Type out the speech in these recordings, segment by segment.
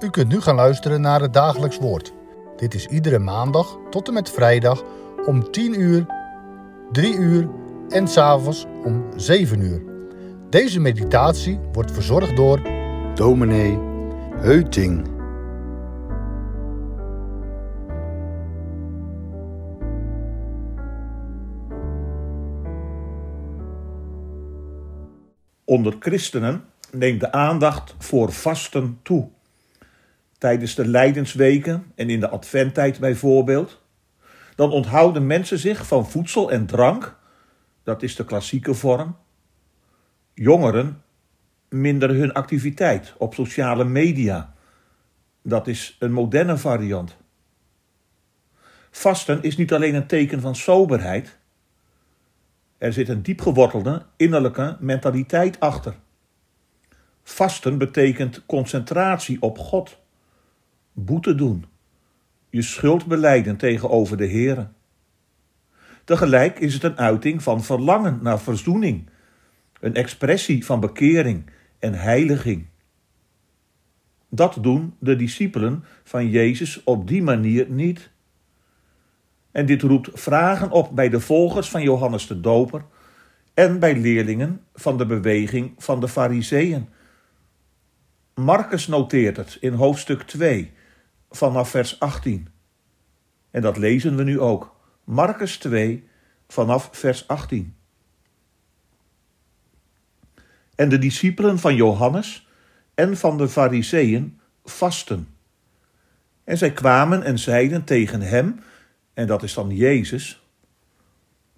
U kunt nu gaan luisteren naar het dagelijks woord. Dit is iedere maandag tot en met vrijdag om 10 uur, 3 uur en s'avonds om 7 uur. Deze meditatie wordt verzorgd door dominee Heuting. Onder christenen neemt de aandacht voor vasten toe. Tijdens de lijdensweken en in de adventtijd bijvoorbeeld. Dan onthouden mensen zich van voedsel en drank. Dat is de klassieke vorm. Jongeren minderen hun activiteit op sociale media. Dat is een moderne variant. Vasten is niet alleen een teken van soberheid. Er zit een diepgewortelde innerlijke mentaliteit achter. Vasten betekent concentratie op God. Boete doen. Je schuld beleiden tegenover de Heer. Tegelijk is het een uiting van verlangen naar verzoening. Een expressie van bekering en heiliging. Dat doen de discipelen van Jezus op die manier niet. En dit roept vragen op bij de volgers van Johannes de Doper en bij leerlingen van de beweging van de Fariseeën. Marcus noteert het in hoofdstuk 2 vanaf vers 18. En dat lezen we nu ook. Marcus 2 vanaf vers 18. En de discipelen van Johannes en van de Fariseeën vasten. En zij kwamen en zeiden tegen hem, en dat is dan Jezus,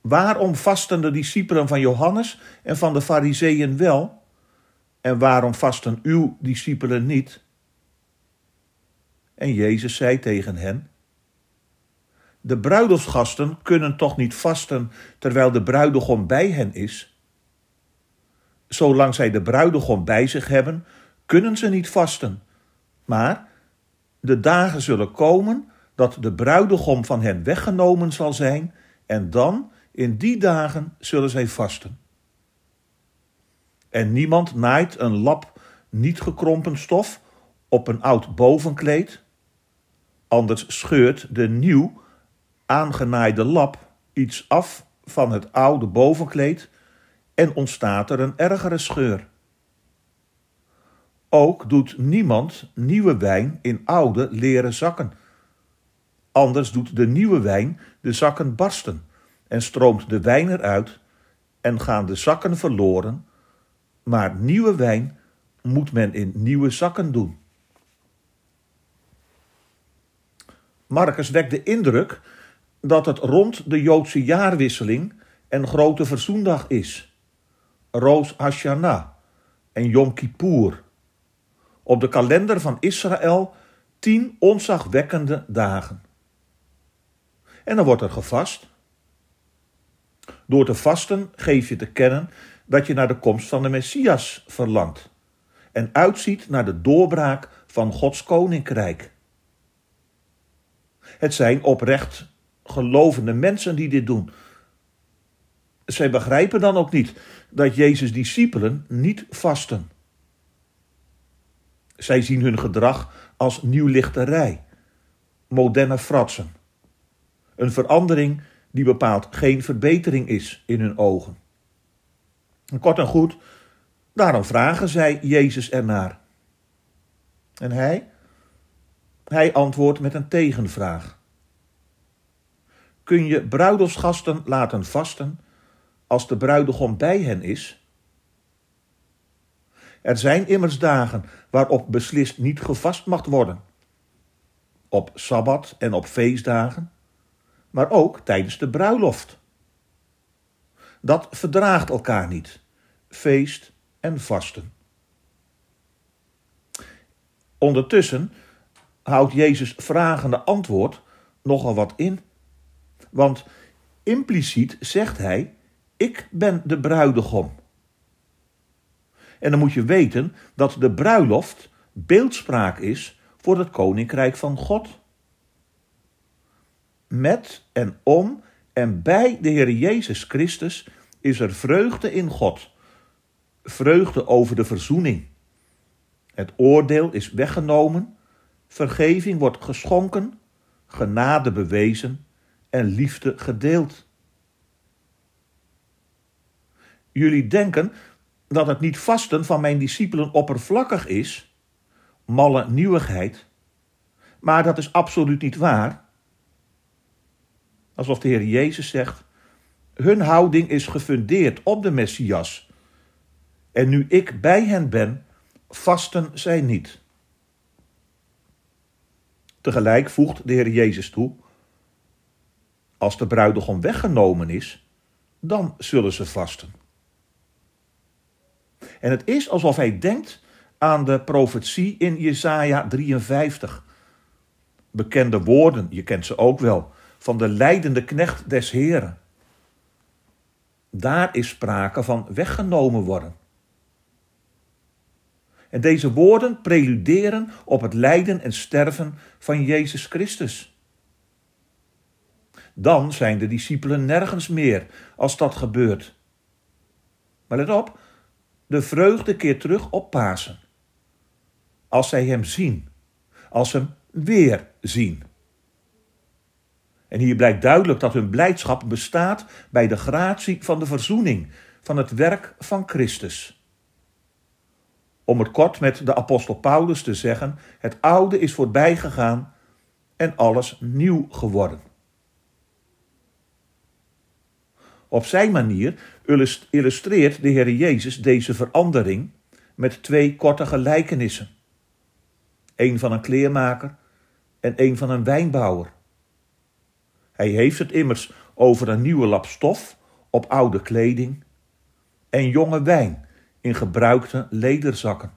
waarom vasten de discipelen van Johannes en van de Fariseeën wel, en waarom vasten uw discipelen niet? En Jezus zei tegen hen, de bruidelsgasten kunnen toch niet vasten terwijl de bruidegom bij hen is? Zolang zij de bruidegom bij zich hebben, kunnen ze niet vasten. Maar de dagen zullen komen dat de bruidegom van hen weggenomen zal zijn, en dan, in die dagen, zullen zij vasten. En niemand naait een lap niet gekrompen stof op een oud bovenkleed, anders scheurt de nieuw aangenaaide lap iets af van het oude bovenkleed en ontstaat er een ergere scheur. Ook doet niemand nieuwe wijn in oude leren zakken. Anders doet de nieuwe wijn de zakken barsten en stroomt de wijn eruit en gaan de zakken verloren, maar nieuwe wijn moet men in nieuwe zakken doen. Marcus wekt de indruk dat het rond de Joodse jaarwisseling en grote verzoendag is. Roos Hashanah en Yom Kippur. Op de kalender van Israël tien onzagwekkende dagen. En dan wordt er gevast. Door te vasten geef je te kennen dat je naar de komst van de Messias verlangt en uitziet naar de doorbraak van Gods koninkrijk. Het zijn oprecht gelovende mensen die dit doen. Zij begrijpen dan ook niet dat Jezus' discipelen niet vasten. Zij zien hun gedrag als nieuwlichterij, moderne fratsen. Een verandering die bepaald geen verbetering is in hun ogen. Kort en goed, daarom vragen zij Jezus ernaar. En hij? Hij antwoordt met een tegenvraag. Kun je bruidelsgasten laten vasten als de bruidegom bij hen is? Er zijn immers dagen waarop beslist niet gevast mag worden. Op sabbat en op feestdagen, maar ook tijdens de bruiloft. Dat verdraagt elkaar niet, feest en vasten. Ondertussen houdt Jezus vragende antwoord nogal wat in. Want impliciet zegt hij: Ik ben de bruidegom. En dan moet je weten dat de bruiloft beeldspraak is voor het koninkrijk van God. Met en om en bij de Heer Jezus Christus is er vreugde in God. Vreugde over de verzoening. Het oordeel is weggenomen Vergeving wordt geschonken, genade bewezen en liefde gedeeld. Jullie denken dat het niet vasten van mijn discipelen oppervlakkig is, malle nieuwigheid, maar dat is absoluut niet waar. Alsof de Heer Jezus zegt: hun houding is gefundeerd op de Messias. En nu ik bij hen ben, vasten zij niet. Tegelijk voegt de Heer Jezus toe: Als de bruidegom weggenomen is, dan zullen ze vasten. En het is alsof hij denkt aan de profetie in Jesaja 53. Bekende woorden, je kent ze ook wel, van de leidende knecht des Heren. Daar is sprake van weggenomen worden. En deze woorden preluderen op het lijden en sterven van Jezus Christus. Dan zijn de discipelen nergens meer als dat gebeurt. Maar let op, de vreugde keert terug op Pasen. Als zij hem zien, als hem weer zien. En hier blijkt duidelijk dat hun blijdschap bestaat bij de gratie van de verzoening, van het werk van Christus. Om het kort met de apostel Paulus te zeggen: het oude is voorbij gegaan en alles nieuw geworden. Op zijn manier illustreert de Heer Jezus deze verandering met twee korte gelijkenissen. Een van een kleermaker en een van een wijnbouwer. Hij heeft het immers over een nieuwe lap stof op oude kleding en jonge wijn in gebruikte lederzakken.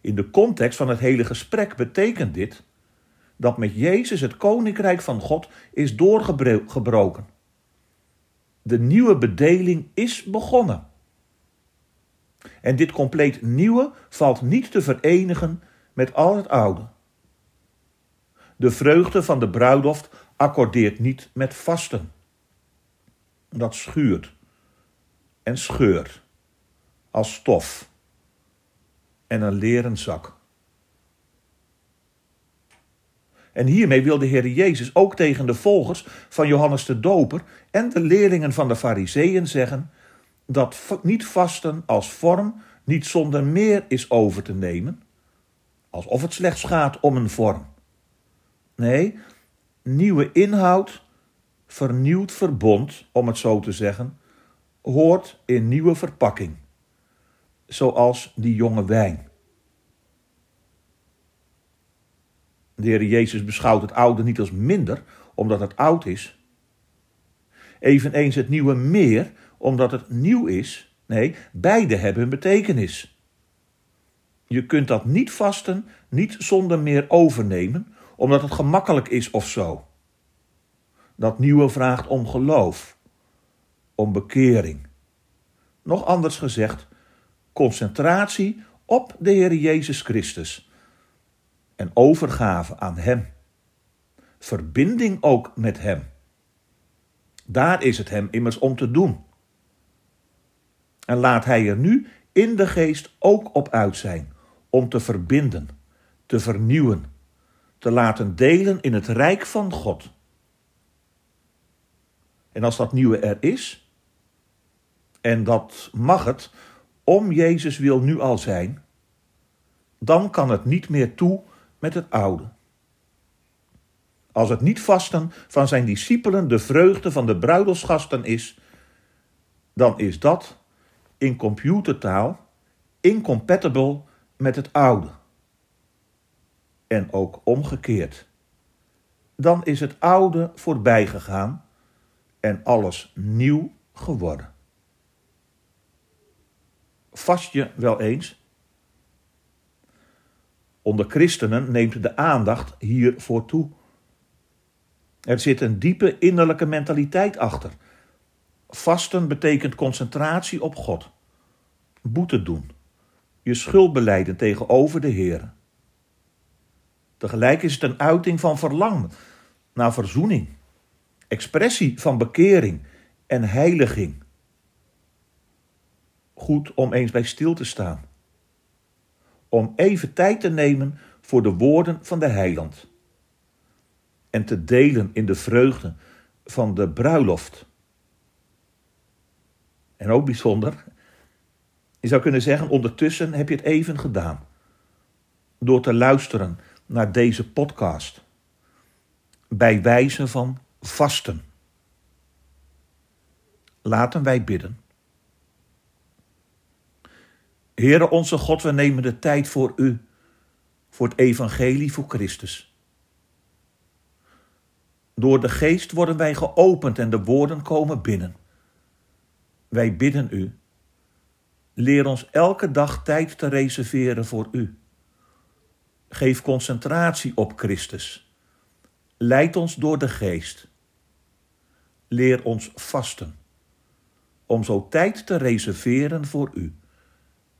In de context van het hele gesprek betekent dit dat met Jezus het koninkrijk van God is doorgebroken. De nieuwe bedeling is begonnen. En dit compleet nieuwe valt niet te verenigen met al het oude. De vreugde van de bruiloft accordeert niet met vasten. Dat schuurt en scheurt als stof en een leren zak. En hiermee wil de Heer Jezus ook tegen de volgers van Johannes de Doper en de leerlingen van de Fariseeën zeggen dat niet vasten als vorm niet zonder meer is over te nemen, alsof het slechts gaat om een vorm. Nee, nieuwe inhoud, vernieuwd verbond, om het zo te zeggen, hoort in nieuwe verpakking, zoals die jonge wijn. De Heer Jezus beschouwt het oude niet als minder, omdat het oud is. Eveneens het nieuwe meer, omdat het nieuw is. Nee, beide hebben een betekenis. Je kunt dat niet vasten, niet zonder meer overnemen, omdat het gemakkelijk is of zo. Dat nieuwe vraagt om geloof, om bekering. Nog anders gezegd, concentratie op de Heer Jezus Christus en overgave aan Hem. Verbinding ook met Hem. Daar is het Hem immers om te doen. En laat Hij er nu in de geest ook op uit zijn om te verbinden, te vernieuwen te laten delen in het rijk van God. En als dat nieuwe er is, en dat mag het om Jezus wil nu al zijn, dan kan het niet meer toe met het oude. Als het niet vasten van zijn discipelen de vreugde van de bruidelsgasten is, dan is dat in computertaal incompatible met het oude en ook omgekeerd. Dan is het oude voorbij gegaan en alles nieuw geworden. Vast je wel eens? Onder christenen neemt de aandacht hiervoor toe. Er zit een diepe innerlijke mentaliteit achter. Vasten betekent concentratie op God. Boete doen. Je schuld beleiden tegenover de Heer. Tegelijk is het een uiting van verlangen naar verzoening, expressie van bekering en heiliging. Goed om eens bij stil te staan. om even tijd te nemen voor de woorden van de heiland. En te delen in de vreugde van de bruiloft. En ook bijzonder, je zou kunnen zeggen, ondertussen heb je het even gedaan. Door te luisteren naar deze podcast. Bij wijze van vasten. Laten wij bidden. Heere onze God, we nemen de tijd voor U, voor het evangelie, voor Christus. Door de geest worden wij geopend en de woorden komen binnen. Wij bidden U, leer ons elke dag tijd te reserveren voor U. Geef concentratie op Christus. Leid ons door de geest. Leer ons vasten, om zo tijd te reserveren voor U.